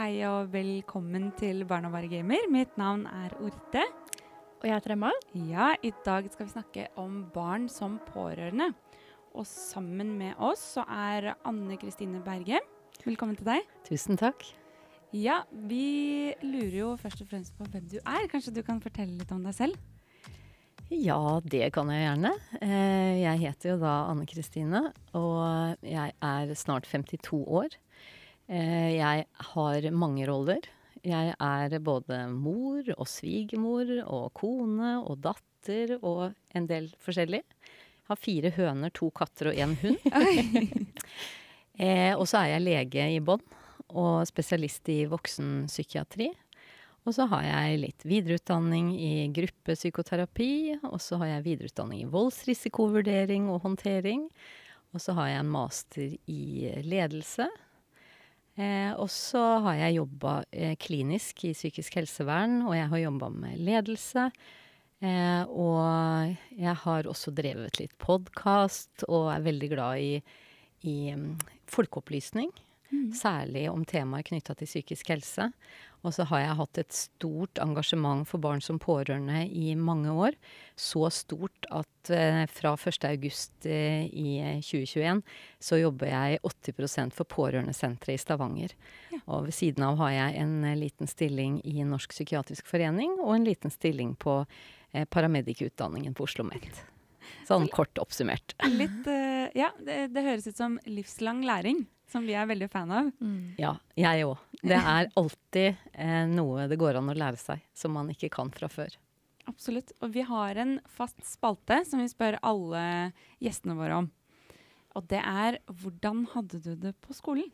hei og velkommen til Barna Gamer. Mitt navn er Orte. Og jeg heter Emma. Ja, I dag skal vi snakke om barn som pårørende. Og sammen med oss så er Anne Kristine Berge. Velkommen til deg. Tusen takk. Ja, vi lurer jo først og fremst på hvem du er. Kanskje du kan fortelle litt om deg selv? Ja, det kan jeg gjerne. Eh, jeg heter jo da Anne Kristine, og jeg er snart 52 år. Eh, jeg har mange roller. Jeg er både mor og svigermor og kone og datter og en del forskjellig. Jeg har fire høner, to katter og én hund. eh, og så er jeg lege i bånn og spesialist i voksenpsykiatri. Og så har jeg litt videreutdanning i gruppepsykoterapi, og så har jeg videreutdanning i voldsrisikovurdering og håndtering. Og så har jeg en master i ledelse. Eh, og så har jeg jobba eh, klinisk i psykisk helsevern, og jeg har jobba med ledelse. Eh, og jeg har også drevet litt podkast, og er veldig glad i, i um, folkeopplysning. Mm. Særlig om temaer knytta til psykisk helse. Og så har jeg hatt et stort engasjement for barn som pårørende i mange år. Så stort at eh, fra 1.8 eh, i 2021 så jobber jeg 80% for Pårørendesenteret i Stavanger. Ja. Og ved siden av har jeg en eh, liten stilling i Norsk psykiatrisk forening og en liten stilling på eh, paramedikutdanningen på Oslo OsloMet. Sånn kort oppsummert. Litt, uh, ja, det, det høres ut som livslang læring som vi er veldig fan av. Mm. Ja, jeg òg. Det er alltid eh, noe det går an å lære seg som man ikke kan fra før. Absolutt. Og vi har en fast spalte som vi spør alle gjestene våre om. Og det er hvordan hadde du det på skolen?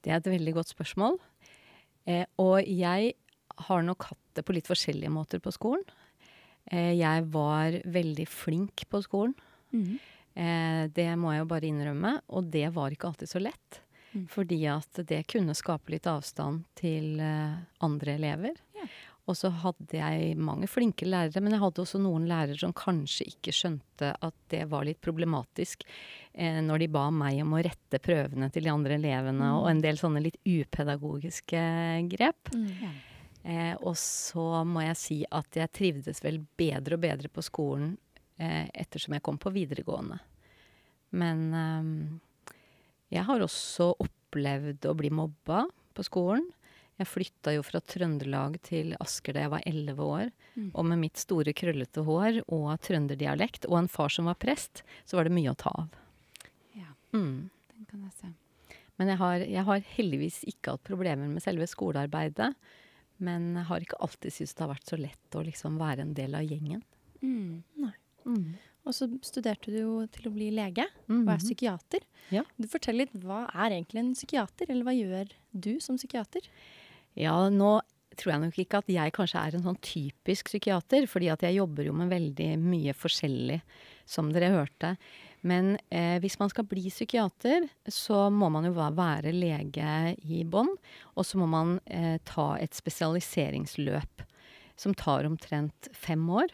Det er et veldig godt spørsmål. Eh, og jeg har nok hatt det på litt forskjellige måter på skolen. Eh, jeg var veldig flink på skolen. Mm. Eh, det må jeg jo bare innrømme. Og det var ikke alltid så lett. Mm. Fordi at det kunne skape litt avstand til eh, andre elever. Yeah. Og så hadde jeg mange flinke lærere, men jeg hadde også noen lærere som kanskje ikke skjønte at det var litt problematisk eh, når de ba meg om å rette prøvene til de andre elevene, mm. og en del sånne litt upedagogiske grep. Mm. Eh, og så må jeg si at jeg trivdes vel bedre og bedre på skolen ettersom jeg kom på videregående. Men eh, jeg har også opplevd å bli mobba på skolen. Jeg flytta jo fra Trøndelag til Asker da jeg var elleve år. Mm. Og med mitt store, krøllete hår og trønderdialekt og en far som var prest, så var det mye å ta av. Ja, mm. den kan jeg se. Men jeg har, jeg har, heldigvis ikke hatt problemer med selve skolearbeidet. Men jeg har ikke alltid syntes det har vært så lett å liksom være en del av gjengen. Mm. Nei. Mm. Og så studerte du jo til å bli lege mm -hmm. og er psykiater. Ja. Du forteller litt, Hva er egentlig en psykiater, eller hva gjør du som psykiater? Ja, nå tror jeg nok ikke at jeg kanskje er en sånn typisk psykiater, fordi at jeg jobber jo med veldig mye forskjellig, som dere hørte. Men eh, hvis man skal bli psykiater, så må man jo være lege i bånn. Og så må man eh, ta et spesialiseringsløp som tar omtrent fem år.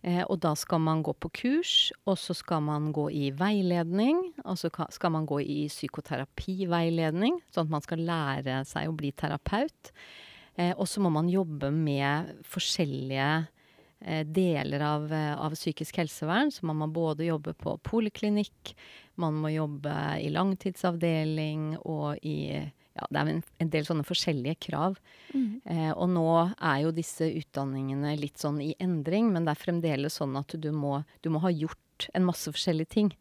Eh, og da skal man gå på kurs, og så skal man gå i veiledning. Og så skal man gå i psykoterapiveiledning, sånn at man skal lære seg å bli terapeut. Eh, og så må man jobbe med forskjellige eh, deler av, av, psykisk helsevern. Så man må både jobbe på poliklinikk, man må jobbe i langtidsavdeling og i ja, det er en, en, del sånne forskjellige krav. Mm. Eh, og nå er jo disse utdanningene litt sånn i endring, men det er fremdeles sånn at du må, du må ha gjort en masse forskjellige ting.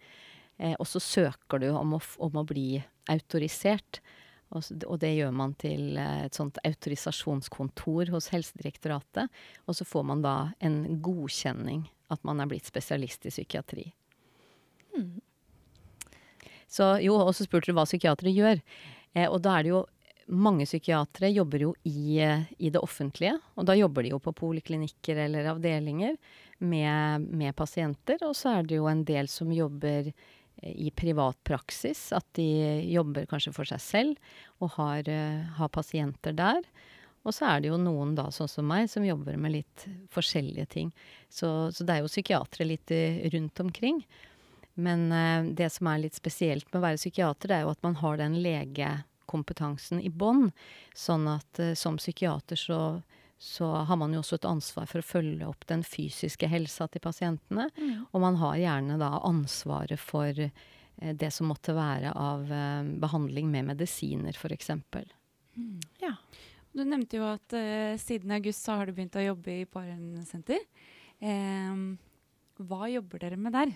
Eh, og så søker du om å, om å bli autorisert. Og, og, det gjør man til eh, et sånt autorisasjonskontor hos Helsedirektoratet. Og så får man da en godkjenning at man er blitt spesialist i psykiatri. Mm. Så jo, og så spurte du hva psykiatere gjør. Eh, og da er det jo mange psykiatere jobber jo i, i, det offentlige, og da jobber de jo på poliklinikker eller avdelinger med, med, pasienter. Og så er det jo en del som jobber eh, i privat praksis, at de jobber kanskje for seg selv og har, har pasienter der. Og så er det jo noen da, sånn som meg, som jobber med litt forskjellige ting. Så, så det er jo psykiatere litt rundt omkring. Men uh, det som er litt spesielt med å være psykiater, det er jo at man har den legekompetansen i bånn. Sånn at uh, som psykiater så, så, har man jo også et ansvar for å følge opp den fysiske helsa til pasientene. Mm. Og man har gjerne da ansvaret for uh, det som måtte være av uh, behandling med medisiner, f.eks. Mm. Ja. Du nevnte jo at siden august så har du begynt å jobbe i pårørendesenter. hva jobber dere med der?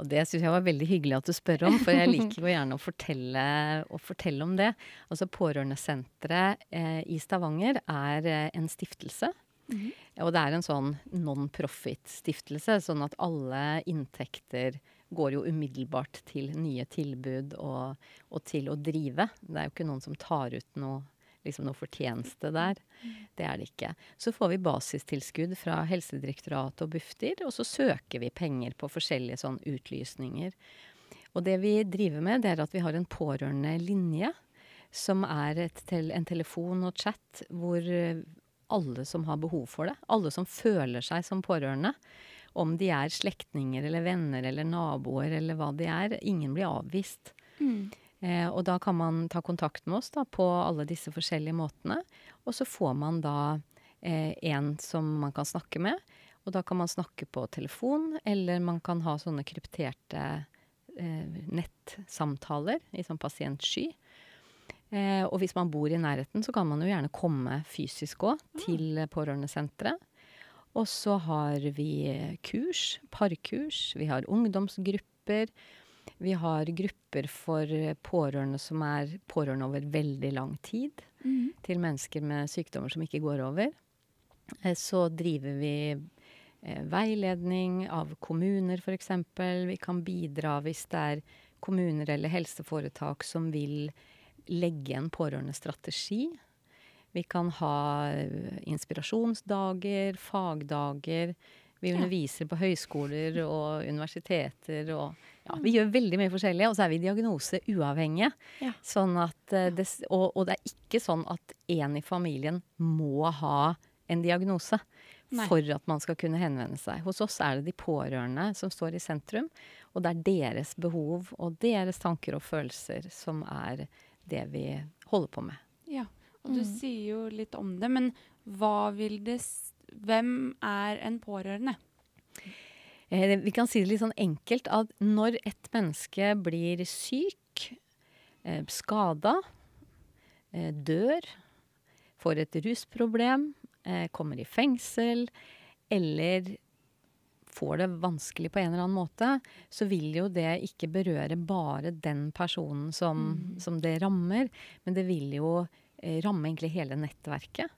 Og det syns jeg var veldig hyggelig at du spør om, for jeg liker jo gjerne å fortelle, å fortelle om det. Altså Pårørendesenteret eh, i Stavanger er eh, en stiftelse. Mm -hmm. Og det er en sånn non-profit-stiftelse, sånn at alle inntekter går jo umiddelbart til nye tilbud og, og, til å drive. Det er jo ikke noen som tar ut noe liksom noe fortjeneste der. Det er det ikke. Så får vi basistilskudd fra Helsedirektoratet og Bufdir, og så søker vi penger på forskjellige sånn utlysninger. Og det vi driver med, det er at vi har en pårørendelinje, som er tel en telefon og chat hvor alle som har behov for det, alle som føler seg som pårørende, om de er slektninger eller venner eller naboer eller hva de er, ingen blir avvist. Mm. Eh, og da kan man ta kontakt med oss da, på alle disse forskjellige måtene. Og så får man da eh, en som man kan snakke med. Og da kan man snakke på telefon, eller man kan ha sånne krypterte eh, nettsamtaler i sånn pasientsky. Eh, og hvis man bor i nærheten, så kan man jo gjerne komme fysisk òg ah. til pårørendesenteret. Og så har vi kurs, parkurs, vi har ungdomsgrupper. Vi har grupper for pårørende som er pårørende over veldig lang tid. Mm. Til mennesker med sykdommer som ikke går over. Eh, så driver vi eh, veiledning av kommuner, f.eks. Vi kan bidra hvis det er kommuner eller helseforetak som vil legge en pårørendestrategi. Vi kan ha eh, inspirasjonsdager, fagdager. Vi underviser på høyskoler og universiteter og ja, vi gjør veldig mye forskjellig, og så er vi diagnoseuavhengige. Ja. Sånn at eh, det, og, og, det er ikke sånn at en i familien må ha en diagnose Nei. for at man skal kunne henvende seg. Hos oss er det de pårørende som står i sentrum, og det er deres behov og deres tanker og følelser som er det vi holder på med. Ja, og du mm. sier jo litt om det, men hva vil det Hvem er en pårørende? Eh, vi kan si det litt sånn enkelt at når et menneske blir syk, eh, skada, eh, dør, får et rusproblem, eh, kommer i fengsel eller får det vanskelig på en eller annen måte, så vil jo det ikke berøre bare den personen som, mm. som det rammer, men det vil jo ramme egentlig hele nettverket.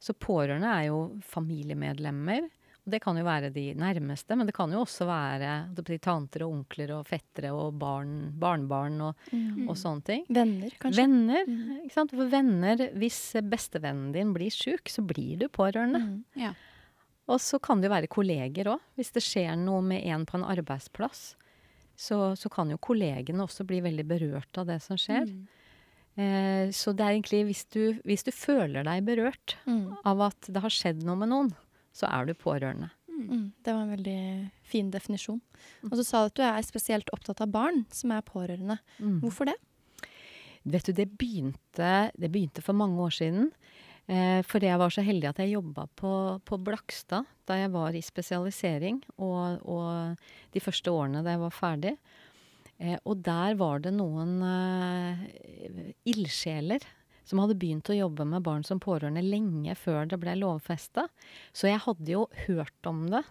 Så pårørende er jo familiemedlemmer det kan jo være de nærmeste, men det kan jo også være tanter og onkler og fettere og barn, barnebarn og, mm. og, sånne ting. Venner, kanskje. Venner, mm. ikke sant. For venner, hvis bestevennen din blir sjuk, så blir du pårørende. Mm. Ja. Og så kan det jo være kolleger òg. Hvis det skjer noe med en på en arbeidsplass, så, så kan jo kollegene også bli veldig berørt av det som skjer. Mm. Eh, så det er egentlig hvis du, hvis du føler deg berørt mm. av at det har skjedd noe med noen, så er du pårørende. Mm. mm. Det var en veldig fin definisjon. Og så sa du at du er spesielt opptatt av barn som er pårørende. Mm. Hvorfor det? Vet du, det begynte, det begynte for mange år siden. Eh, fordi jeg var så heldig at jeg jobba på, på, Blakstad da jeg var i spesialisering, og, og, de første årene da jeg var ferdig. Eh, og der var det noen eh, ildsjeler som hadde begynt å jobbe med barn som pårørende lenge før det ble lovfesta. Så jeg hadde jo hørt om det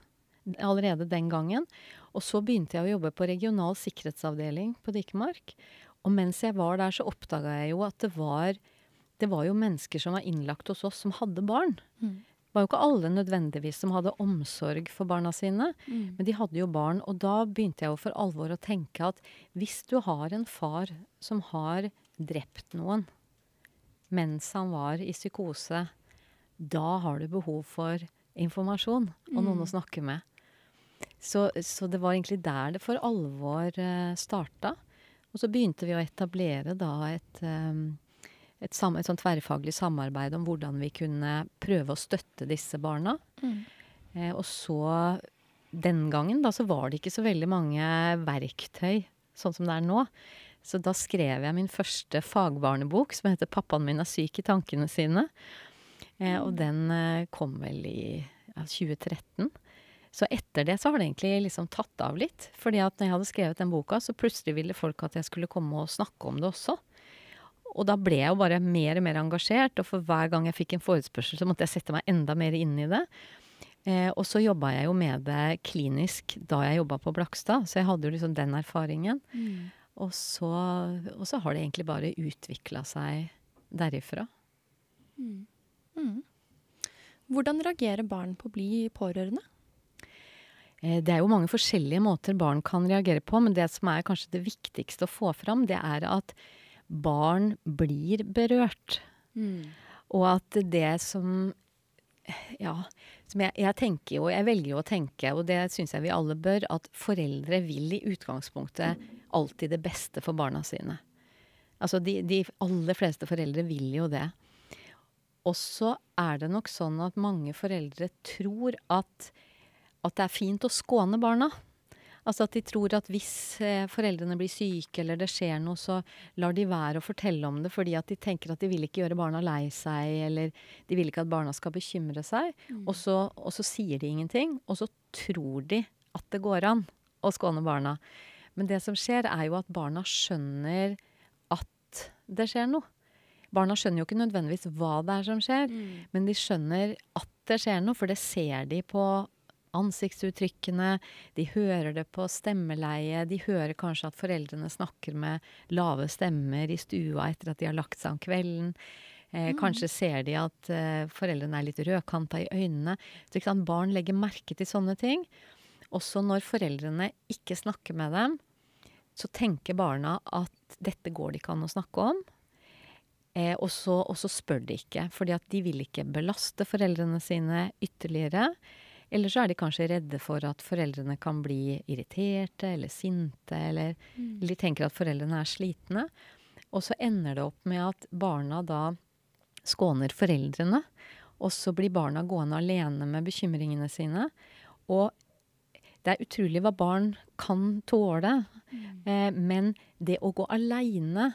allerede den gangen. Og så begynte jeg å jobbe på regional sikkerhetsavdeling på Dikemark. Og mens jeg var der, så oppdaga jeg jo at det var, det var jo mennesker som var innlagt hos oss, som hadde barn. Mm. Det var jo ikke alle nødvendigvis som hadde omsorg for barna sine, mm. men de hadde jo barn. Og da begynte jeg jo for alvor å tenke at hvis du har en far som har drept noen, mens han var i psykose, da har du behov for informasjon og noen mm. å snakke med. Så, så, det var egentlig der det for alvor uh, starta. Og så begynte vi å etablere da et, um, et, sam et sånn tverrfaglig samarbeid om hvordan vi kunne prøve å støtte disse barna. Mm. Eh, og så den gangen da så var det ikke så veldig mange verktøy sånn som det er nå. Så da skrev jeg min første fagbarnebok, som heter 'Pappaen min er syk i tankene sine'. Eh, og den eh, kom vel i ja, 2013. Så etter det så har det egentlig liksom tatt av litt. fordi at når jeg hadde skrevet den boka, så plutselig ville folk at jeg skulle komme og snakke om det også. Og da ble jeg jo bare mer og mer engasjert, og for hver gang jeg fikk en forespørsel, så måtte jeg sette meg enda mer inn i det. Eh, og så jobba jeg jo med det klinisk da jeg jobba på Blakstad, så jeg hadde jo liksom den erfaringen. Mm. Og, så, og, så, har det egentlig bare utvikla seg derifra. Mm. Mm. Hvordan reagerer barn på å bli pårørende? Eh, det er jo mange forskjellige måter barn kan reagere på, men det som er kanskje det viktigste å få fram, det er at barn blir berørt. Mm. Og at det som Ja, som jeg, jeg, tenker jo, jeg velger jo å tenke, og det syns jeg vi alle bør, at foreldre vil i utgangspunktet alltid det beste for barna sine. Altså de, de aller fleste foreldre vil jo det. Og så er det nok sånn at mange foreldre tror at, at det er fint å skåne barna. Altså at de tror at hvis eh, foreldrene blir syke eller det skjer noe, så lar de være å fortelle om det fordi at de tenker at de vil ikke gjøre barna lei seg, eller de vil ikke at barna skal bekymre seg. Mm. Og, så, og, så, sier de ingenting, og så tror de at det går an å skåne barna. Men det som skjer, er jo at barna skjønner at det skjer noe. Barna skjønner jo ikke nødvendigvis hva det er som skjer, mm. men de skjønner at det skjer noe, for det ser de på ansiktsuttrykkene, de hører det på stemmeleie, de hører kanskje at foreldrene snakker med lave stemmer i stua etter at de har lagt seg om kvelden. Eh, mm. Kanskje ser de at eh, foreldrene er litt rødkanta i øynene. Så Barn legger merke til sånne ting. Også når foreldrene ikke snakker med dem, så tenker barna at dette går det ikke an å snakke om. Eh, og, så, og, så, spør de ikke, fordi at de vil ikke belaste foreldrene sine ytterligere. Eller så er de kanskje redde for at foreldrene kan bli irriterte eller sinte, eller, mm. eller de tenker at foreldrene er slitne. Og så ender det opp med at barna da skåner foreldrene. Og så blir barna gående alene med bekymringene sine. Og det er utrolig hva barn kan tåle. Mm. Eh, men det å gå aleine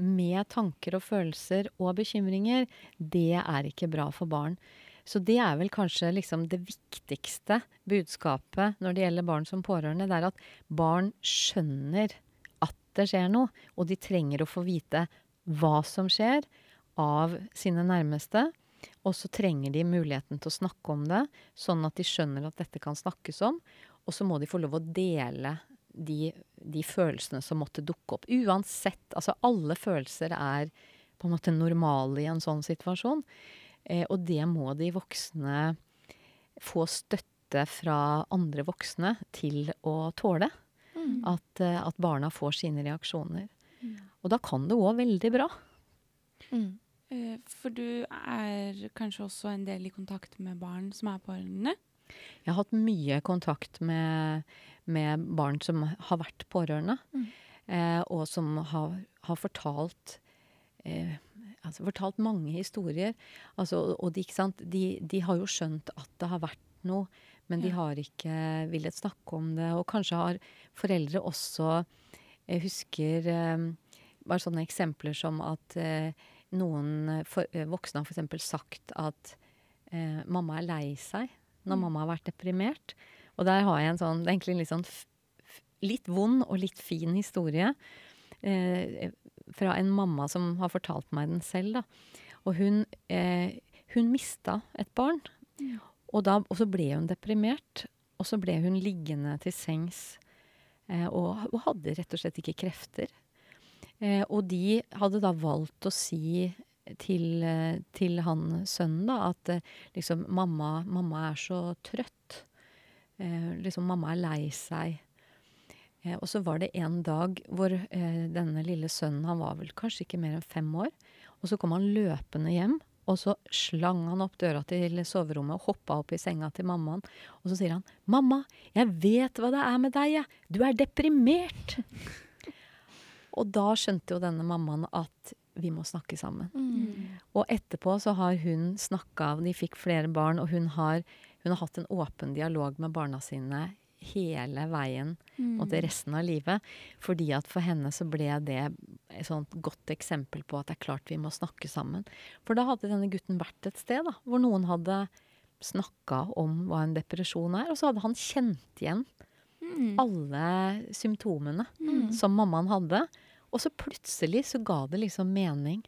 med tanker og følelser og bekymringer, det er ikke bra for barn. Så det er vel kanskje liksom det viktigste budskapet når det gjelder barn som pårørende. Det er at barn skjønner at det skjer noe, og de trenger å få vite hva som skjer av sine nærmeste. Og så trenger de muligheten til å snakke om det, sånn at de skjønner at dette kan snakkes om. Og så må de få lov å dele de, de, følelsene som måtte dukke opp. Uansett. Altså alle følelser er på en måte normale i en sånn situasjon. Eh, og det må de voksne få støtte fra andre voksne til å tåle. Mm. At, eh, at, barna får sine reaksjoner. Mm. Og da kan det gå veldig bra. Mm. Eh, for du er kanskje også en del i kontakt med barn som er pårørende? Jeg har hatt mye kontakt med, med barn som har vært pårørende. Mm. Eh, og som har, har fortalt eh, altså fortalt mange historier. Altså, og de, de, de, har jo skjønt at det har vært noe, men de har ikke villet snakke om det. Og kanskje har foreldre også Jeg husker eh, bare sånne eksempler som at eh, noen for, eh, voksne har f.eks. sagt at eh, mamma er lei seg når mm. mamma har vært deprimert. Og der har jeg en sånn, det er egentlig en litt sånn litt vond og litt fin historie. Eh, fra en mamma som har fortalt meg den selv. Da. Og hun, eh, hun mista et barn. Ja. Og, da, og, så ble hun deprimert. Og så ble hun liggende til sengs eh, og, og, hadde rett og slett ikke krefter. Eh, og de hadde da valgt å si til, eh, til han sønnen da, at eh, liksom mamma, mamma er så trøtt. Eh, liksom mamma er lei seg. Eh, og så var det en dag hvor eh, denne lille sønnen, han var vel kanskje ikke mer enn fem år, og så kom han løpende hjem. Og så slang han opp døra til soverommet og hoppa opp i senga til mammaen. Og så sier han, 'Mamma, jeg vet hva det er med deg, jeg. Du er deprimert.' og da skjønte jo denne mammaen at vi må snakke sammen. Mm. Og etterpå så har hun snakka De fikk flere barn, og hun har, hun har hatt en åpen dialog med barna sine hele veien mm. og til resten av livet. Fordi at for henne så ble det et sånt godt eksempel på at det er klart vi må snakke sammen. For da hadde denne gutten vært et sted da, hvor noen hadde snakka om hva en depresjon er, og så hadde han kjent igjen mm. alle symptomene mm. som mammaen hadde. Og så plutselig så ga det liksom mening.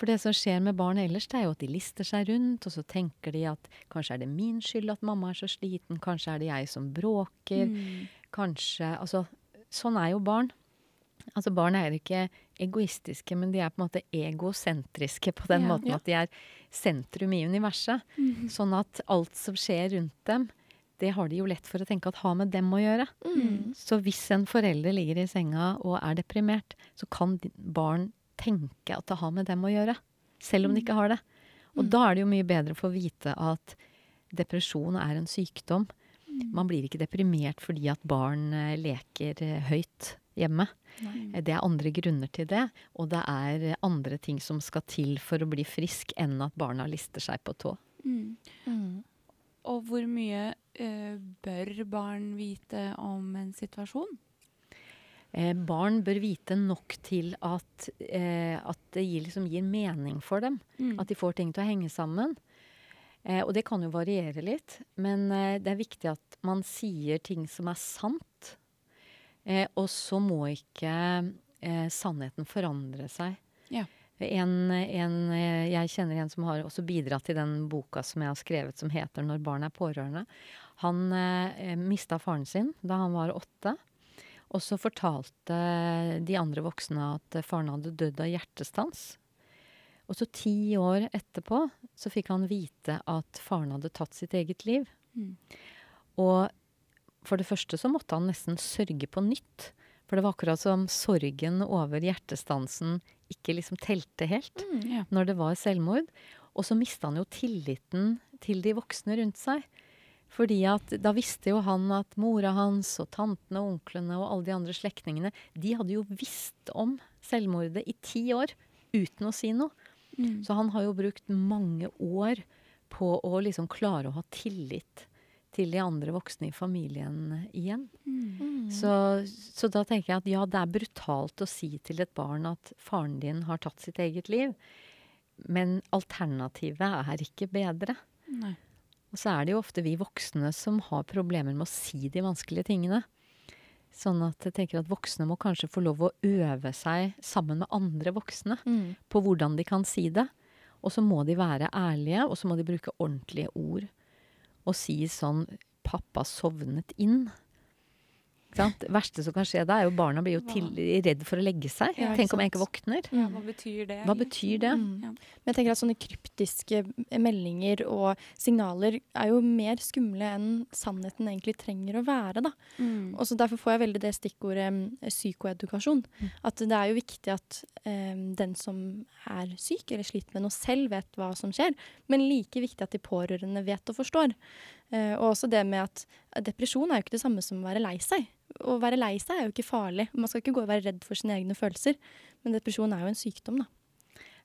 For det som skjer med barn ellers, det er jo at de lister seg rundt, og så tenker de at kanskje er det min skyld at mamma er så sliten, kanskje er det jeg som bråker, mm. kanskje Altså, sånn er jo barn. Altså Barn er ikke egoistiske, men de er på en måte egosentriske på den ja, måten ja. at de er sentrum i universet. Mm. Sånn at alt som skjer rundt dem, det har de jo lett for å tenke at har med dem å gjøre. Mm. Så hvis en forelder ligger i senga og er deprimert, så kan barn tenke at det har med dem å gjøre. Selv om de ikke har det. Og mm. da er det jo mye bedre å få vite at depresjon er en sykdom. Mm. Man blir ikke deprimert fordi at barn eh, leker eh, høyt hjemme. Nei. Eh, det er andre grunner til det, og det er andre ting som skal til for å bli frisk, enn at barna lister seg på tå. Mm. Mm. Og hvor mye uh, bør barn vite om en situasjon? Eh, barn bør vite nok til at, eh, at det gir, liksom, gir, mening for dem. Mm. At de får ting til å henge sammen. Eh, og det kan jo variere litt, men eh, det er viktig at man sier ting som er sant. Eh, og så må ikke eh, sannheten forandre seg. Ja. En, en, jeg kjenner en som har også bidratt til den boka som jeg har skrevet som heter 'Når barn er pårørende'. Han eh, mista faren sin da han var åtte. Og så fortalte de andre voksne at faren hadde dødd av hjertestans. Og så ti år etterpå så fikk han vite at faren hadde tatt sitt eget liv. Mm. Og for det første så måtte han nesten sørge på nytt. For det var akkurat som sorgen over hjertestansen ikke liksom telte helt mm, ja. når det var selvmord. Og så mista han jo tilliten til de voksne rundt seg. Fordi at da visste jo han at mora hans og tantene og onklene og alle de andre slektningene, de hadde jo visst om selvmordet i ti år uten å si noe. Mm. Så han har jo brukt mange år på å liksom klare å ha tillit til de andre voksne i familien igjen. Mm. Så, så, da tenker jeg at ja, det er brutalt å si til et barn at faren din har tatt sitt eget liv. Men alternativet er ikke bedre. Nei. Og så er det jo ofte vi voksne som har problemer med å si de vanskelige tingene. Sånn at jeg tenker at voksne må kanskje få lov å øve seg sammen med andre voksne mm. på hvordan de kan si det. Og så må de være ærlige, og så må de bruke ordentlige ord. Og si sånn 'Pappa sovnet inn'. Det verste som kan skje da, er jo barna blir jo til, redd for å legge seg. Ja, Tenk om jeg ikke våkner. Ja, hva betyr det? Hva betyr det? Mm. Ja. Men jeg tenker at sånne kryptiske meldinger og signaler er jo mer skumle enn sannheten egentlig trenger å være. da. Mm. Og så Derfor får jeg veldig det stikkordet um, psykoedukasjon. Mm. At det er jo viktig at um, den som er syk eller sliter med noe selv, vet hva som skjer. Men like viktig at de pårørende vet og forstår. Uh, og også det med at depresjon er jo ikke det samme som å være lei seg. Å være lei seg er jo ikke farlig. Man skal ikke gå og være redd for sine egne følelser. Men depresjon er jo en sykdom, da.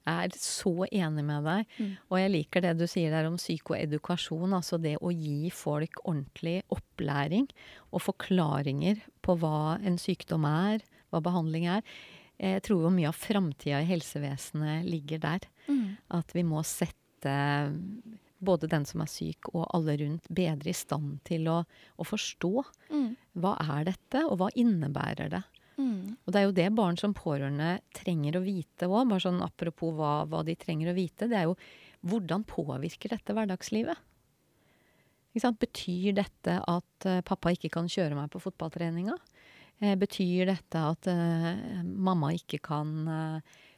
Jeg er så enig med deg. Mm. Og jeg liker det du sier der om psykoedukasjon. Altså det å gi folk ordentlig opplæring og forklaringer på hva en sykdom er, hva behandling er. Jeg tror jo mye av framtida i helsevesenet ligger der. Mm. At vi må sette både den som er syk og alle rundt, bedre i stand til å, å forstå. Mm. Hva er dette, og hva innebærer det? Mm. Og det er jo det barn som pårørende trenger å vite òg. Bare sånn apropos hva, hva, de trenger å vite. Det er jo hvordan påvirker dette hverdagslivet? Betyr dette at uh, pappa ikke kan kjøre meg på fotballtreninga? Uh, betyr dette at uh, mamma ikke kan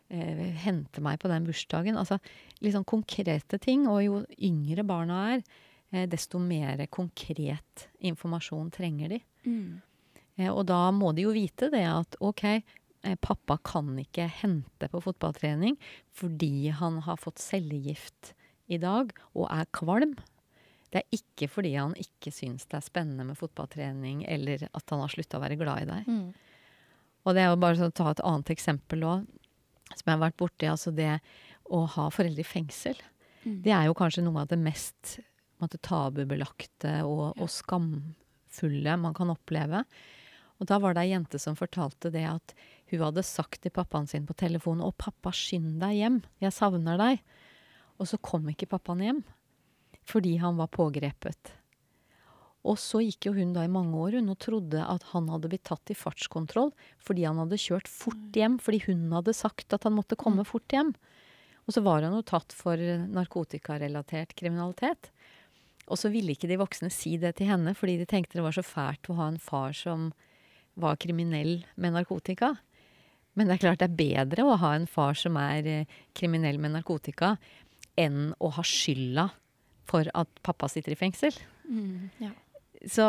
eh, hente meg på den bursdagen. Altså litt sånn konkrete ting. Og jo yngre barna er, eh, desto mer konkret informasjon trenger de. Mm. Eh, og da må de jo vite det at ok, eh, pappa kan ikke hente på fotballtrening fordi han har fått cellegift i dag og er kvalm. Det er ikke fordi han ikke syns det er spennende med fotballtrening, eller at han har slutta å være glad i deg. Mm. Og det er jo bare å ta et annet eksempel òg som jeg har vært borti, altså det å ha foreldre i fengsel. Mm. Det er jo kanskje noe av det mest måtte, tabubelagte og, og, skamfulle man kan oppleve. Og da var det ei jente som fortalte det at hun hadde sagt til pappaen sin på telefonen 'Å, pappa, skynd deg hjem. Jeg savner deg.' Og så kom ikke pappaen hjem fordi han var pågrepet. Og så gikk jo hun da i mange år hun og trodde at han hadde blitt tatt i fartskontroll fordi han hadde kjørt fort hjem, fordi hun hadde sagt at han måtte komme fort hjem. Og så var han jo tatt for narkotikarelatert kriminalitet. Og så ville ikke de voksne si det til henne, fordi de tenkte det var så fælt å ha en far som var kriminell med narkotika. Men det er klart det er bedre å ha en far som er eh, kriminell med narkotika, enn å ha skylda for at pappa sitter i fengsel. Mm, ja. Så,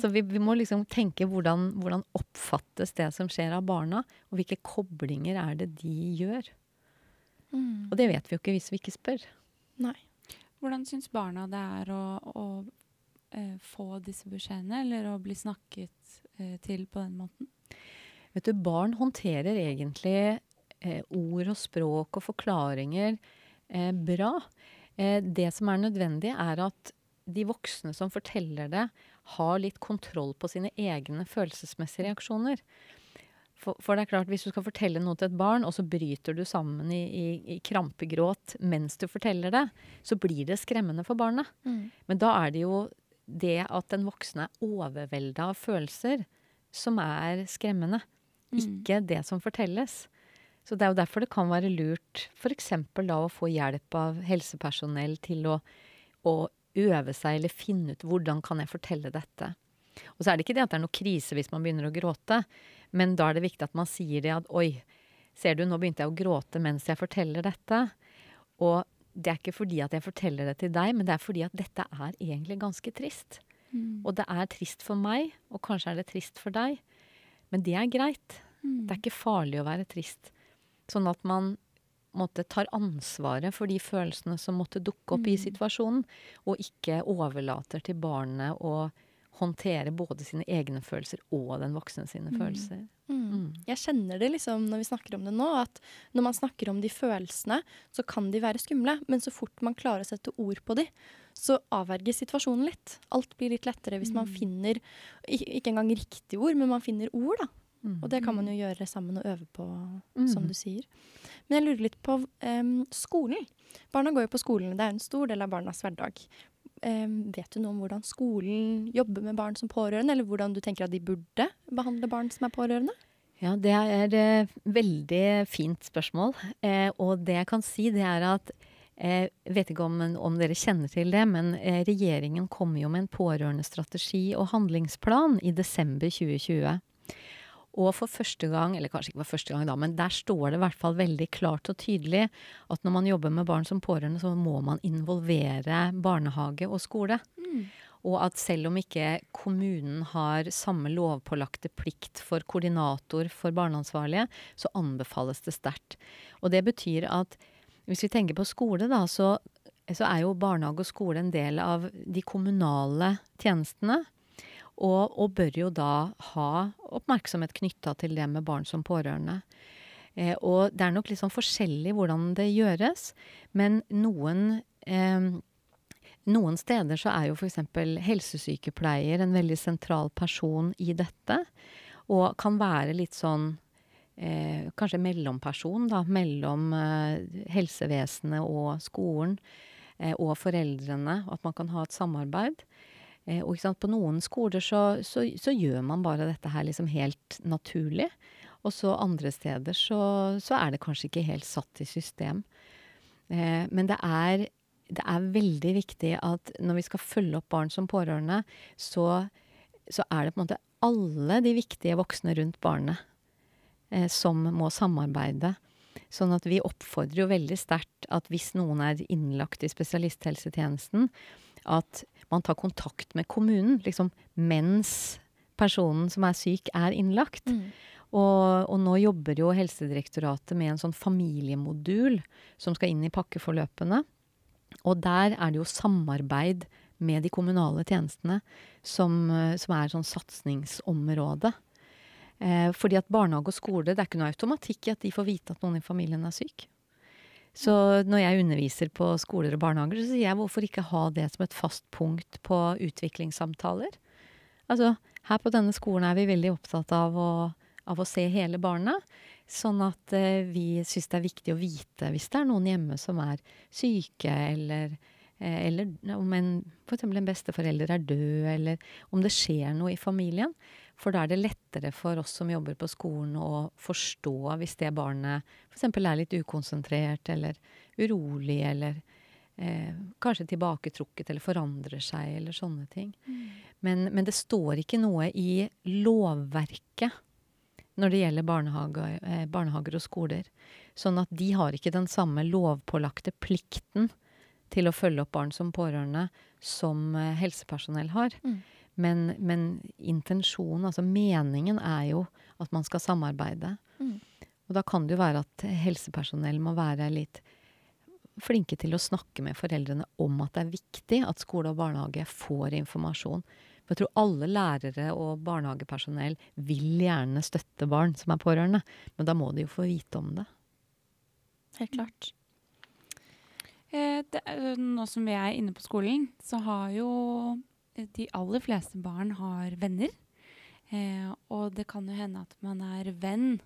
så vi, vi, må liksom tenke hvordan, hvordan oppfattes det som skjer av barna, og hvilke koblinger er det de gjør. Mm. Og det vet vi jo ikke hvis vi ikke spør. Nei. Hvordan syns barna det er å, å eh, få disse beskjedene, eller å bli snakket eh, til på den måten? Vet du, barn håndterer egentlig eh, ord og språk og forklaringer eh, bra. Eh, det som er nødvendig, er at de voksne som forteller det, har litt kontroll på sine egne følelsesmessige reaksjoner. For, for, det er klart, hvis du skal fortelle noe til et barn, og så bryter du sammen i, i, i krampegråt mens du forteller det, så blir det skremmende for barnet. Mm. Men da er det jo det at den voksne er overvelda av følelser, som er skremmende. Mm. Ikke det som fortelles. Så det er jo derfor det kan være lurt f.eks. da å få hjelp av helsepersonell til å, å øve seg eller finne ut hvordan kan jeg fortelle dette. Og så er det ikke det at det er noe krise hvis man begynner å gråte, men da er det viktig at man sier det at oi, ser du, nå begynte jeg å gråte mens jeg forteller dette. Og det er ikke fordi at jeg forteller det til deg, men det er fordi at dette er egentlig ganske trist. Mm. Og det er trist for meg, og kanskje er det trist for deg. Men det er greit. Mm. Det er ikke farlig å være trist. Sånn at man måtte, tar ansvaret for de følelsene som måtte dukke opp mm. i situasjonen, og ikke overlater til barnet å håndtere både sine egne følelser og den voksne sine mm. følelser. Mm. Mm. Jeg kjenner det liksom når vi snakker om det nå, at når man snakker om de følelsene, så kan de være skumle, men så fort man klarer å sette ord på de, så avverger situasjonen litt. Alt blir litt lettere hvis man mm. finner ikke engang riktige ord, men man finner ord, da. Mm. Og det kan man jo gjøre sammen og øve på, som mm. du sier. Men jeg lurer litt på um, skolen. Barna går jo på skolen, det er en stor del av barnas hverdag. Um, vet du noe om hvordan skolen jobber med barn som pårørende, eller hvordan du tenker at de burde behandle barn som er pårørende? Ja, det er et eh, veldig fint spørsmål. Eh, og det jeg kan si, det er at jeg eh, vet ikke om, om, dere kjenner til det, men eh, regjeringen kom jo med en pårørendestrategi og handlingsplan i desember 2020. Og for første gang, eller kanskje ikke for første gang da, men der står det i hvert fall veldig klart og tydelig at når man jobber med barn som pårørende, så må man involvere barnehage og skole. Mm. Og at selv om ikke kommunen har samme lovpålagte plikt for koordinator for barneansvarlige, så anbefales det sterkt. Og det betyr at hvis vi tenker på skole, da, så, så er jo barnehage og skole en del av de kommunale tjenestene. Og, og, bør jo da ha oppmerksomhet knytta til det med barn som pårørende. Eh, og det er nok litt sånn forskjellig hvordan det gjøres, men noen eh, noen steder så er jo f.eks. helsesykepleier en veldig sentral person i dette. Og kan være litt sånn eh, kanskje mellomperson, da. Mellom eh, helsevesenet og skolen eh, og foreldrene. At man kan ha et samarbeid. Eh, og på noen skoler så, så, så, gjør man bare dette her liksom helt naturlig. Og så andre steder så, så er det kanskje ikke helt satt i system. Eh, men det er, det er, veldig viktig at når vi skal følge opp barn som pårørende, så, så er det på en måte alle de viktige voksne rundt barnet eh, som må samarbeide. Sånn at vi oppfordrer jo veldig sterkt at hvis noen er innlagt i spesialisthelsetjenesten, at man tar kontakt med kommunen liksom, mens personen som er syk, er innlagt. Mm. Og, og, nå jobber jo Helsedirektoratet med en sånn familiemodul som skal inn i pakkeforløpene. Og der er det jo samarbeid med de kommunale tjenestene som, som er sånn satsingsområde. Eh, fordi at barnehage og skole, det er ikke noe automatikk i at de får vite at noen i familien er syk. Så når jeg underviser på skoler og barnehager, så sier jeg hvorfor ikke ha det som et fast punkt på utviklingssamtaler? Altså, her på denne skolen er vi veldig opptatt av å, av å se hele barna. Sånn at eh, vi syns det er viktig å vite hvis det er noen hjemme som er syke, eller, eh, eller om en, en besteforelder er død, eller om det skjer noe i familien. For da er det lettere for oss som jobber på skolen å forstå hvis det barnet f.eks. er litt ukonsentrert eller urolig eller eh, kanskje tilbaketrukket eller forandrer seg eller sånne ting. Mm. Men, men, det står ikke noe i lovverket når det gjelder barnehage, eh, barnehager og skoler. Sånn at de har ikke den samme lovpålagte plikten til å følge opp barn som pårørende som eh, helsepersonell har. Mm. Men, men, intensjonen, altså meningen, er jo at man skal samarbeide. Mm. Og da kan det jo være at helsepersonell må være litt flinke til å snakke med foreldrene om at det er viktig at skole og barnehage får informasjon. For jeg tror alle lærere og barnehagepersonell vil gjerne støtte barn som er pårørende. Men da må de jo få vite om det. Helt klart. Eh, det, nå som vi er inne på skolen, så har jo de aller fleste barn har venner. Eh, og det kan jo hende at man er venn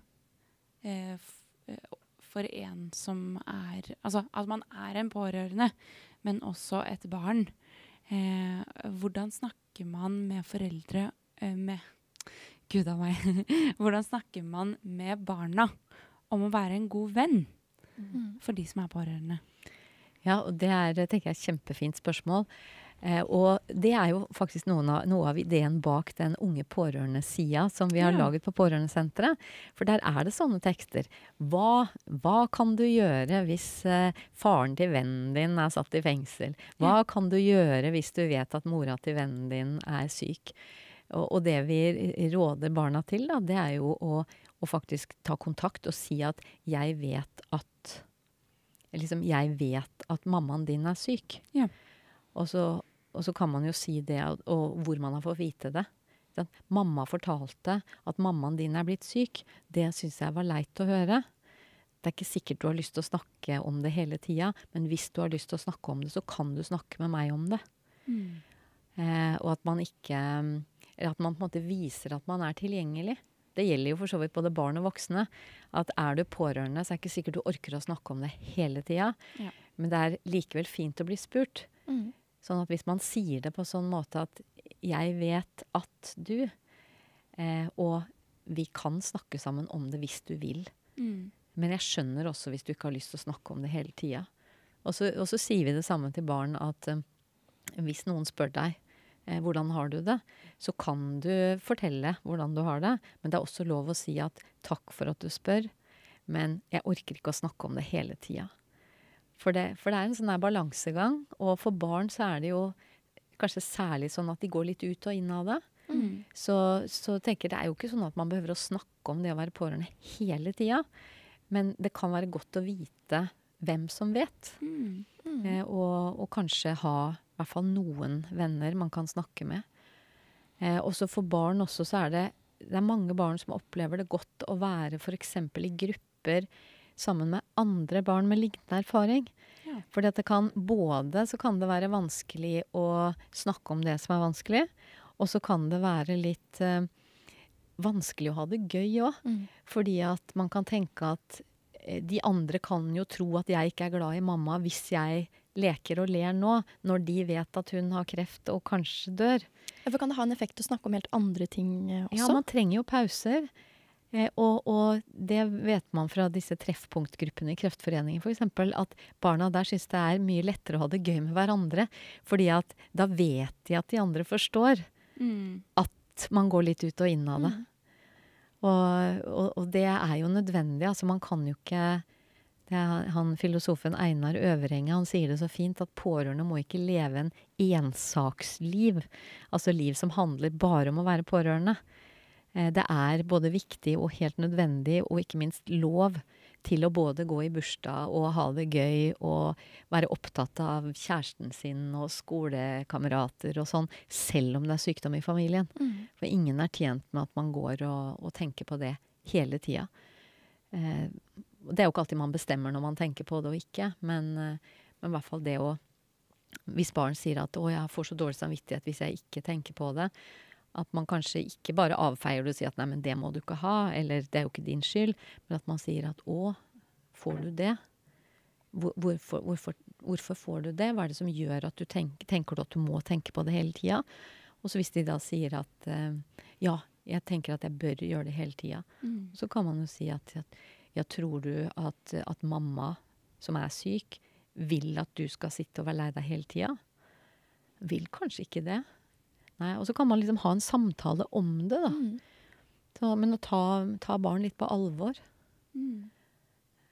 eh, eh, for en som er Altså at man er en pårørende, men også et barn. Eh, hvordan snakker man med foreldre eh, med Gud a meg. hvordan snakker man med barna om å være en god venn mm. for de som er pårørende? Ja, og det er tenker jeg, et kjempefint spørsmål. Eh, og det er jo faktisk av, noe av ideen bak den unge pårørende-sida som vi har ja. laget på Pårørendesenteret. For der er det sånne tekster. Hva, hva kan du gjøre hvis eh, faren til vennen din er satt i fengsel? Hva ja. kan du gjøre hvis du vet at mora til vennen din er syk? Og, og det vi råder barna til, da, det er jo å, å faktisk ta kontakt og si at 'jeg vet at' Liksom, jeg vet at mammaen din er syk. Ja. Og så og så kan man jo si det, og, og hvor man har fått vite det. Sånn, mamma fortalte at mammaen din er blitt syk. Det syns jeg var leit å høre. Det er ikke sikkert du har lyst til å snakke om det hele tida, men hvis du har lyst til å snakke om det, så kan du snakke med meg om det. Mm. Eh, og at man ikke Eller at man på en måte viser at man er tilgjengelig. Det gjelder jo for så vidt både barn og voksne. At er du pårørende, så er det ikke sikkert du orker å snakke om det hele tida. Ja. Men det er likevel fint å bli spurt. Mm. Sånn at hvis man sier det på sånn måte at 'jeg vet at du', eh, og vi kan snakke sammen om det hvis du vil. Mm. Men jeg skjønner også hvis du ikke har lyst til å snakke om det hele tida. Og, og, så sier vi det samme til barn at eh, hvis noen spør deg eh, hvordan har du det, så kan du fortelle hvordan du har det. Men det er også lov å si at takk for at du spør, men jeg orker ikke å snakke om det hele tida. For det, for det er en sånn balansegang. Og for barn så er det jo kanskje særlig sånn at de går litt ut og inn av det. Mm. Så, så tenker det er jo ikke sånn at man behøver å snakke om det å være pårørende hele tida. Men det kan være godt å vite hvem som vet. Mm. Mm. Eh, og, og, kanskje ha i hvert fall noen venner man kan snakke med. Eh, også for barn også så er det, det er mange barn som opplever det godt å være f.eks. i grupper sammen med andre barn med lignende erfaring. Ja. For det kan både så kan det være vanskelig å snakke om det som er vanskelig, og så kan det være litt eh, vanskelig å ha det gøy òg. Mm. Fordi at man kan tenke at eh, de andre kan jo tro at jeg ikke er glad i mamma hvis jeg leker og ler nå, når de vet at hun har kreft og kanskje dør. For kan det ha en effekt å snakke om helt andre ting eh, også? Ja, man trenger jo pauser. Eh, og, og, det vet man fra disse treffpunktgruppene i Kreftforeningen f.eks. At barna der syns det er mye lettere å ha det gøy med hverandre. fordi at da vet de at de andre forstår mm. at man går litt ut og inn av det. Mm. Og, og, og, det er jo nødvendig. Altså man kan jo ikke han Filosofen Einar Øverenge han sier det så fint at pårørende må ikke leve en ensaksliv. Altså liv som handler bare om å være pårørende. Eh, det er både viktig og helt nødvendig, og ikke minst lov, til å både gå i bursdag og ha det gøy og være opptatt av kjæresten sin og skolekamerater og sånn, selv om det er sykdom i familien. Mm. For ingen er tjent med at man går og, og tenker på det hele tida. Eh, det er jo ikke alltid man bestemmer når man tenker på det og ikke, men, eh, men i hvert fall det å Hvis barn sier at 'å, jeg får så dårlig samvittighet hvis jeg ikke tenker på det', At man kanskje ikke bare avfeier det og sier at nei, men det må du ikke ha, eller det er jo ikke din skyld, men at man sier at å, får du det? Hvor, hvorfor, hvorfor, hvorfor, får du det? Hva er det som gjør at du tenker, tenker du at du må tenke på det hele tida? Og så hvis de da sier at ja, jeg tenker at jeg bør gjøre det hele tida, mm. så kan man jo si at, at ja, tror du at, at mamma som er syk, vil at du skal sitte og være lei deg hele tida? Vil kanskje ikke det. Nei, Og så kan man liksom ha en samtale om det, da. Mm. Så, men å ta, ta, barn litt på alvor. Mm.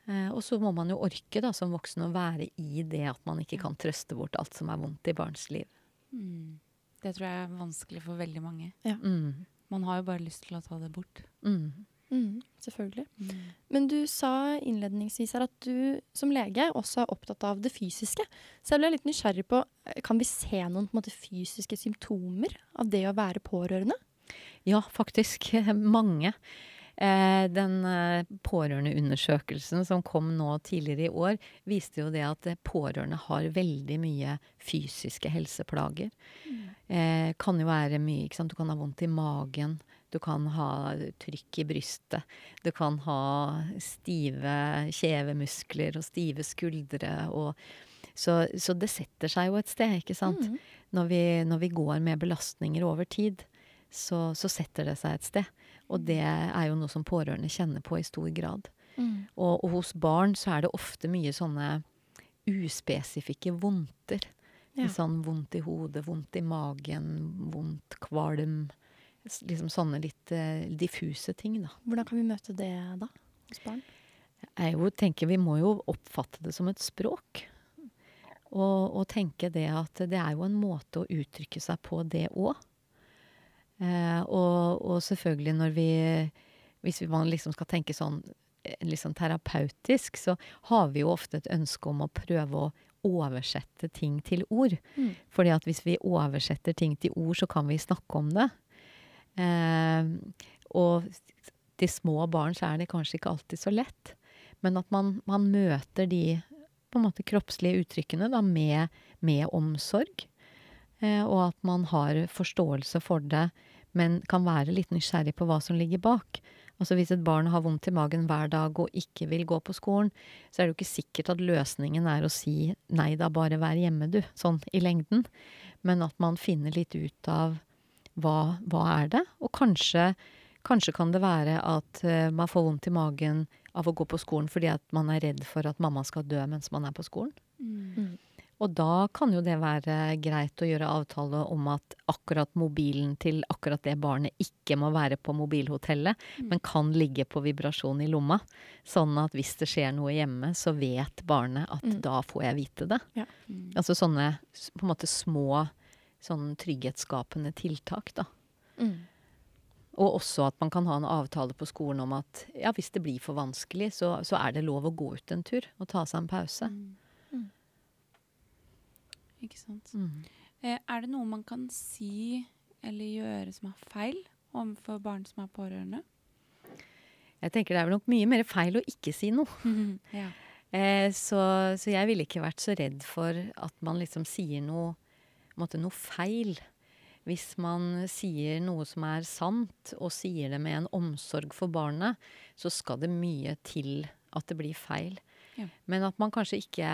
Eh, og så må man jo orke da, som voksen å være i det at man ikke kan trøste bort alt som er vondt i barns liv. Mm. Det tror jeg er vanskelig for veldig mange. Ja. Mm. Man har jo bare lyst til å ta det bort. Mm. Mm, selvfølgelig. Mm. Men du sa innledningsvis her at du som lege også er opptatt av det fysiske. Så jeg ble litt nysgjerrig på, eh, kan vi se noen på måte, fysiske symptomer av det å være pårørende? Ja, faktisk. Mange. Eh, den eh, pårørendeundersøkelsen som kom nå tidligere i år, viste jo det at pårørende har veldig mye fysiske helseplager. Mm. Eh, kan jo være mye, ikke sant. Du kan ha vondt i magen. Du kan ha trykk i brystet. Du kan ha stive kjevemuskler og stive skuldre. Og så, så, det setter seg jo et sted, ikke sant. Mm. Når, vi, når, vi, går med belastninger over tid, så, så, setter det seg et sted. Og det er jo noe som pårørende kjenner på i stor grad. Mm. Og, og, hos barn så er det ofte mye sånne uspesifikke vondter. Ja. Sånn vondt i hodet, vondt i magen, vondt kvalm liksom sånne litt uh, diffuse ting, da. Hvordan kan vi møte det da, hos barn? Jeg jo tenker Vi må jo oppfatte det som et språk. Og, og tenke det at det er jo en måte å uttrykke seg på, det òg. Eh, og, og, selvfølgelig når vi Hvis man liksom skal tenke sånn liksom terapeutisk, så har vi jo ofte et ønske om å prøve å oversette ting til ord. Mm. Fordi at hvis vi oversetter ting til ord, så kan vi snakke om det. Eh, og til små barn så er det kanskje ikke alltid så lett. Men at man, man møter de på en måte kroppslige uttrykkene da, med, med omsorg. Eh, og at man har forståelse for det, men kan være litt nysgjerrig på hva som ligger bak. Altså Hvis et barn har vondt i magen hver dag og ikke vil gå på skolen, så er det jo ikke sikkert at løsningen er å si 'nei da, bare vær hjemme, du', sånn i lengden. Men at man finner litt ut av hva, hva er det? Og kanskje, kanskje kan det være at uh, man får vondt i magen av å gå på skolen fordi at man er redd for at mamma skal dø mens man er på skolen. Mm. Og da kan jo det være greit å gjøre avtale om at akkurat mobilen til akkurat det barnet ikke må være på mobilhotellet, mm. men kan ligge på vibrasjon i lomma. Sånn at hvis det skjer noe hjemme, så vet barnet at mm. da får jeg vite det. Ja. Mm. Altså sånne på en måte små sånn trygghetsskapende tiltak, da. Mm. Og også at man kan ha en avtale på skolen om at ja, hvis det blir for vanskelig, så, så er det lov å gå ut en tur og ta seg en pause. Mm. Mm. Ikke sant. Mm. Eh, er det noe man kan si eller gjøre som er feil overfor barn som er pårørende? Jeg tenker det er vel nok mye mer feil å ikke si noe. ja. eh, så, så jeg ville ikke vært så redd for at man liksom sier noe måte, noe feil. Hvis man sier noe som er sant, og sier det med en omsorg for barnet, så skal det mye til at det blir feil. Ja. Men at man kanskje ikke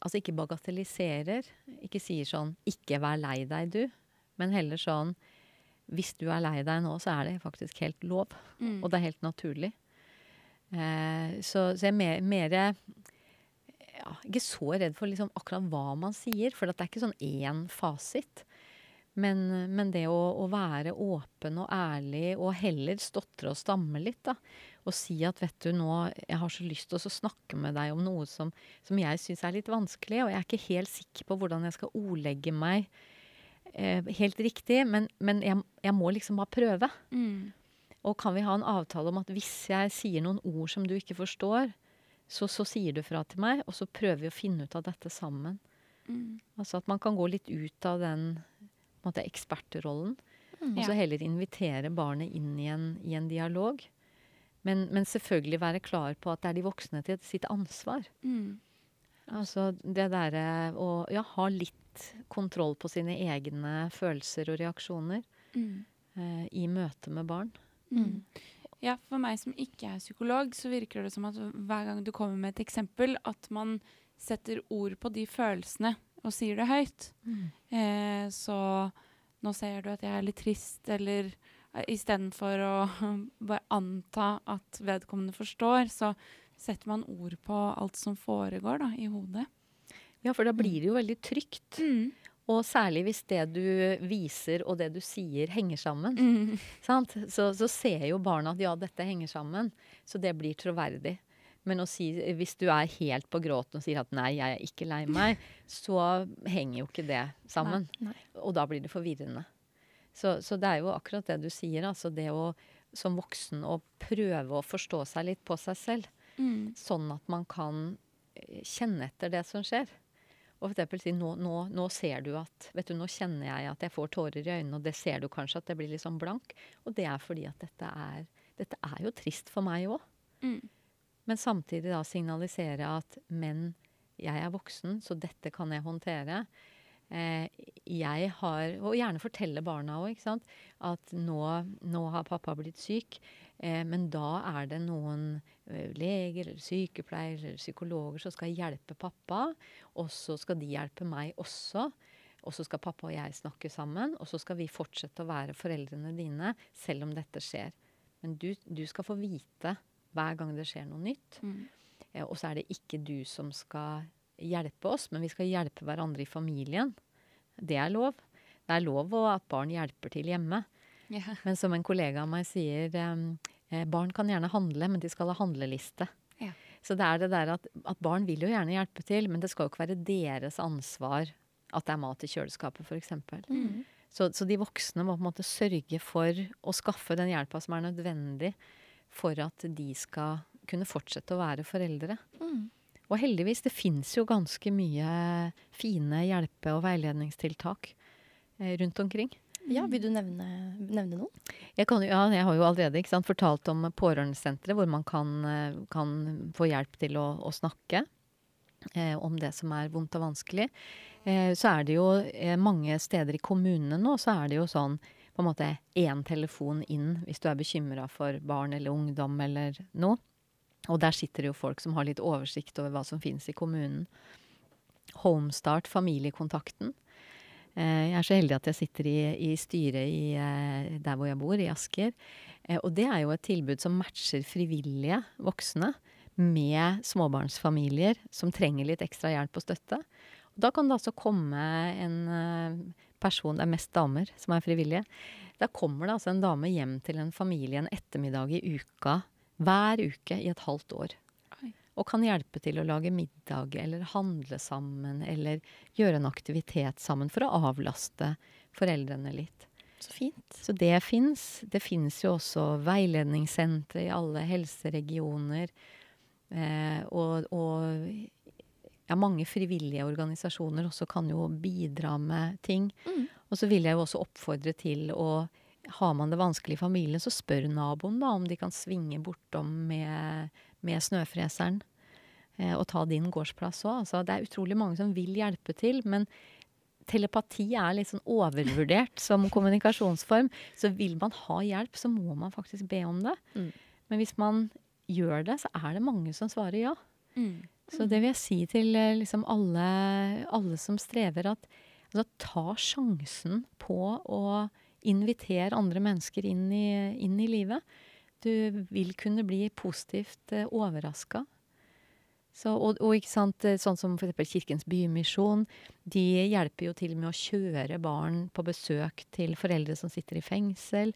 Altså ikke bagatelliserer. Ikke sier sånn 'ikke vær lei deg, du', men heller sånn 'hvis du er lei deg nå, så er det faktisk helt lov', mm. og det er helt naturlig'. Eh, så, så jeg er mer, mer ja, ikke så redd for liksom akkurat hva man sier, for det er ikke sånn én fasit. Men, men det å, å, være åpen og ærlig, og heller stotre og stamme litt, da. Og si at vet du nå, jeg har så lyst til å snakke med deg om noe som, som jeg syns er litt vanskelig, og jeg er ikke helt sikker på hvordan jeg skal ordlegge meg eh, helt riktig, men, men jeg, jeg, må liksom bare prøve. Mm. Og kan vi ha en avtale om at hvis jeg sier noen ord som du ikke forstår, så, så, sier du fra til meg, og så prøver vi å finne ut av dette sammen. Mm. Altså at man kan gå litt ut av den måte, ekspertrollen. Mm. Og så heller invitere barnet inn i en, i en dialog. Men, men, selvfølgelig være klar på at det er de voksne til sitt ansvar. Mm. Altså det derre å ja, ha litt kontroll på sine egne følelser og reaksjoner. Mm. eh, i møte med barn. Mm. Ja, for meg som ikke er psykolog, så virker det som at hver gang du kommer med et eksempel, at man setter ord på de følelsene og sier det høyt. Eh, så nå ser du at jeg er litt trist, eller eh, istedenfor å bare anta at vedkommende forstår, så setter man ord på alt som foregår da, i hodet. Ja, for da blir det jo veldig trygt. Mm. Og særlig hvis det du viser og det du sier henger sammen. Mm. Sant? Så, så ser jo barna at ja, dette henger sammen. Så det blir troverdig. Men si, hvis du er helt på gråten og sier at nei, jeg er ikke lei meg, så henger jo ikke det sammen. Nei. Og da blir det forvirrende. Så, så det er jo akkurat det du sier. Altså det å som voksen å prøve å forstå seg litt på seg selv. Mm. Sånn at man kan kjenne etter det som skjer. Og eksempel si nå, nå, nå ser du at Vet du, nå kjenner jeg at jeg får tårer i øynene, og det ser du kanskje at jeg blir litt sånn blank. Og det er fordi at dette er Dette er jo trist for meg òg. Mm. Men samtidig da signalisere at Men jeg er voksen, så dette kan jeg håndtere. Eh, jeg har Og gjerne fortelle barna òg, ikke sant. At nå, nå har pappa blitt syk. Eh, men da er det noen leger eller sykepleiere eller psykologer som skal hjelpe pappa. Og så skal de hjelpe meg også. Og så skal pappa og jeg snakke sammen. Og så skal vi fortsette å være foreldrene dine selv om dette skjer. Men du, du skal få vite hver gang det skjer noe nytt. Mm. Eh, og så er det ikke du som skal hjelpe oss, men vi skal hjelpe hverandre i familien. Det er lov. Det er lov at barn hjelper til hjemme. Yeah. Men som en kollega av meg sier, em, eh, barn kan gjerne handle, men de skal ha handleliste. Ja. Så det er det der at, at barn vil jo gjerne hjelpe til, men det skal jo ikke være deres ansvar at det er mat i kjøleskapet, f.eks. Mm. Så, så de voksne må på en måte sørge for å skaffe den hjelpa som er nødvendig for at de skal kunne fortsette å være foreldre. Mm. Og heldigvis, det fins jo ganske mye fine hjelpe- og veiledningstiltak eh, rundt omkring. Ja, vil du nevne, nevne noen? Jeg, kan, ja, jeg har jo allerede sant, fortalt om pårørendesenteret, hvor man kan, kan få hjelp til å, å snakke eh, om det som er vondt og vanskelig. Eh, så er det jo eh, mange steder i kommunene nå, så er det jo sånn på en måte én telefon inn hvis du er bekymra for barn eller ungdom eller noe. Og der sitter det jo folk som har litt oversikt over hva som finnes i kommunen. Homestart, familiekontakten. Eh, Jeg er så heldig at jeg sitter i, i styret i, eh, der hvor jeg bor, i Asker. Eh, Og det er jo et tilbud som matcher frivillige voksne med småbarnsfamilier som trenger litt ekstra hjelp og støtte. Da kan det altså komme en person, det er mest damer som er frivillige. Da kommer det altså en dame hjem til en familie en ettermiddag i uka, hver uke i et halvt år. Og kan hjelpe til å lage middag eller handle sammen eller gjøre en aktivitet sammen for å avlaste foreldrene litt. Så fint. Så det fins. Det fins jo også veiledningssentre i alle helseregioner. Eh, og, og ja, mange frivillige organisasjoner også kan jo bidra med ting. Mm. Og så vil jeg jo også oppfordre til å Har man det vanskelig i familien, så spør naboen da om de kan svinge bortom med, med snøfreseren. Eh, og ta din gårdsplass òg. Altså, det er utrolig mange som vil hjelpe til. men telepati er litt sånn overvurdert som kommunikasjonsform. Så vil man ha hjelp, så må man faktisk be om det. Mm. Men hvis man gjør det, så er det mange som svarer ja. Mm. Så det vil jeg si til eh, liksom alle, alle som strever, at altså, ta sjansen på å invitere andre mennesker inn i, inn i livet. Du vil kunne bli positivt eh, overraska. Og, og ikke sant, eh, sånn som f.eks. Kirkens Bymisjon. De hjelper jo til med å kjøre barn på besøk til foreldre som sitter i fengsel.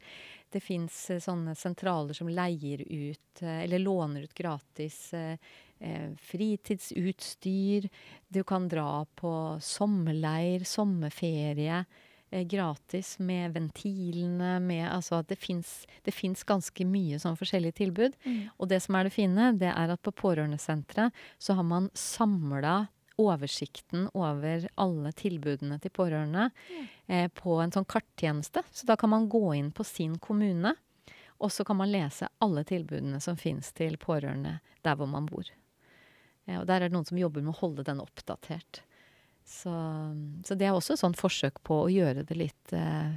Det fins sånne sentraler som leier ut, eh, eller låner ut gratis eh, eh, fritidsutstyr. Du kan dra på sommerleir, sommerferie. Eh, Gratis med ventilene, med Altså at det fins ganske mye sånn forskjellige tilbud. Mm. Og det som er det fine, det er at på pårørendesenteret så har man samla oversikten over alle tilbudene til pårørende eh, på en sånn karttjeneste. Så da kan man gå inn på sin kommune, og så kan man lese alle tilbudene som fins til pårørende der hvor man bor. Eh, og der er det noen som jobber med å holde den oppdatert. Så, så det er også et sånn forsøk på å gjøre det litt eh,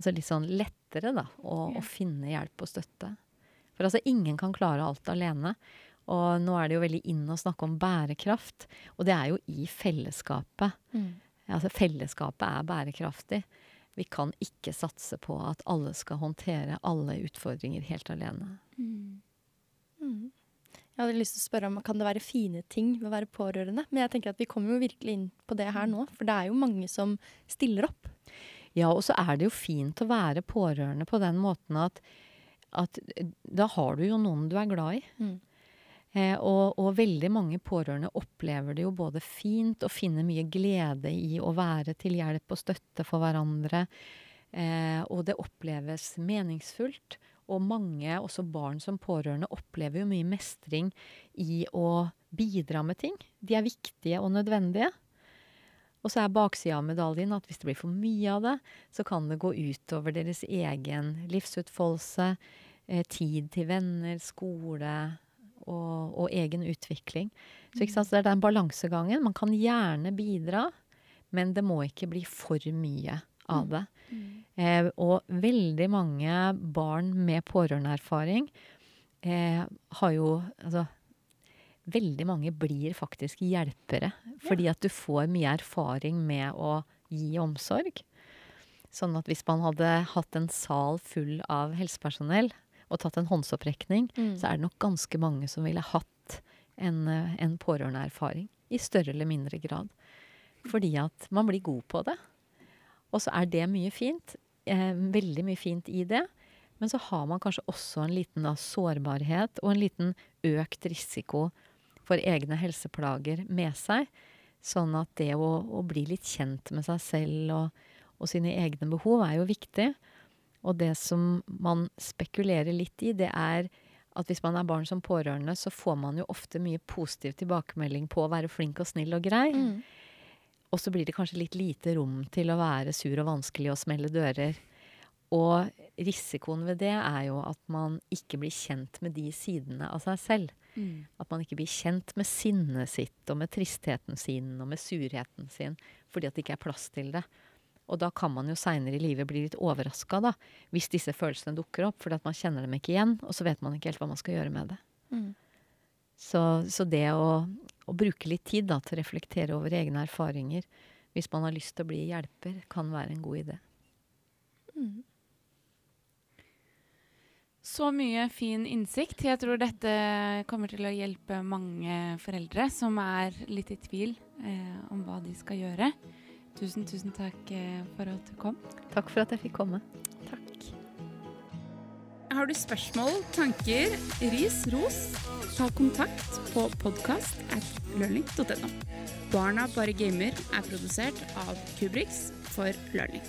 altså litt sånn lettere da, å, å finne hjelp og støtte. For altså, ingen kan klare alt alene. Og nå er det jo veldig inn å snakke om bærekraft. Og det er jo i fellesskapet. Mm. Altså fellesskapet er bærekraftig. Vi kan ikke satse på at alle skal håndtere alle utfordringer helt alene. Mm. Mm. Jeg hadde lyst til å spørre om kan det være fine ting ved å være pårørende. Men jeg tenker at vi kommer jo virkelig inn på det her nå, for det er jo mange som stiller opp. Ja, og så er det jo fint å være pårørende på den måten at, at da har du jo noen du er glad i. Mm. Eh, og, og, veldig mange pårørende opplever det jo både fint og finner mye glede i å være til hjelp og støtte for hverandre. Eh, og det oppleves meningsfullt. Og mange, også barn som pårørende, opplever jo mye mestring i å bidra med ting. De er viktige og nødvendige. Og så er baksida av medaljen at hvis det blir for mye av det, så kan det gå utover deres egen livsutfoldelse, eh, tid til venner, skole og, og egen utvikling. Så, så, det er den balansegangen. Man kan gjerne bidra, men det må ikke bli for mye av det. Eh, og veldig mange barn med pårørendeerfaring eh, har jo Altså veldig mange blir faktisk hjelpere. Fordi at du får mye erfaring med å gi omsorg. Sånn at hvis man hadde hatt en sal full av helsepersonell og tatt en håndsopprekning, mm. så er det nok ganske mange som ville hatt en, eh, en pårørendeerfaring. I større eller mindre grad. Fordi at man blir god på det. Og så er det mye fint. Eh, veldig mye fint i det. Men så har man kanskje også en liten da, sårbarhet og en liten økt risiko for egne helseplager med seg. Sånn at det å, å bli litt kjent med seg selv og, og, sine egne behov er jo viktig. Og det som man spekulerer litt i, det er at hvis man er barn som pårørende, så får man jo ofte mye positiv tilbakemelding på å være flink og snill og grei. Mm. Og så blir det kanskje litt lite rom til å være sur og vanskelig og smelle dører. Og risikoen ved det er jo at man ikke blir kjent med de sidene av seg selv. Mm. At man ikke blir kjent med sinnet sitt og med tristheten sin og med surheten sin fordi at det ikke er plass til det. Og da kan man jo seinere i livet bli litt overraska hvis disse følelsene dukker opp, fordi at man kjenner dem ikke igjen, og så vet man ikke helt hva man skal gjøre med det. Mm. Så, så, det å, å, bruke litt tid da, til å reflektere over egne erfaringer hvis man har lyst til å bli hjelper, kan være en god idé. Mm. Så mye fin innsikt. Jeg tror dette kommer til å hjelpe mange foreldre som er litt i tvil eh, om hva de skal gjøre. Tusen, tusen takk eh, for at du kom. Takk for at jeg fikk komme. Takk. Har du spørsmål, tanker, ris, ros? Ta kontakt på podkast at learning.no. Barna bare gamer er produsert av Kubriks for Learning.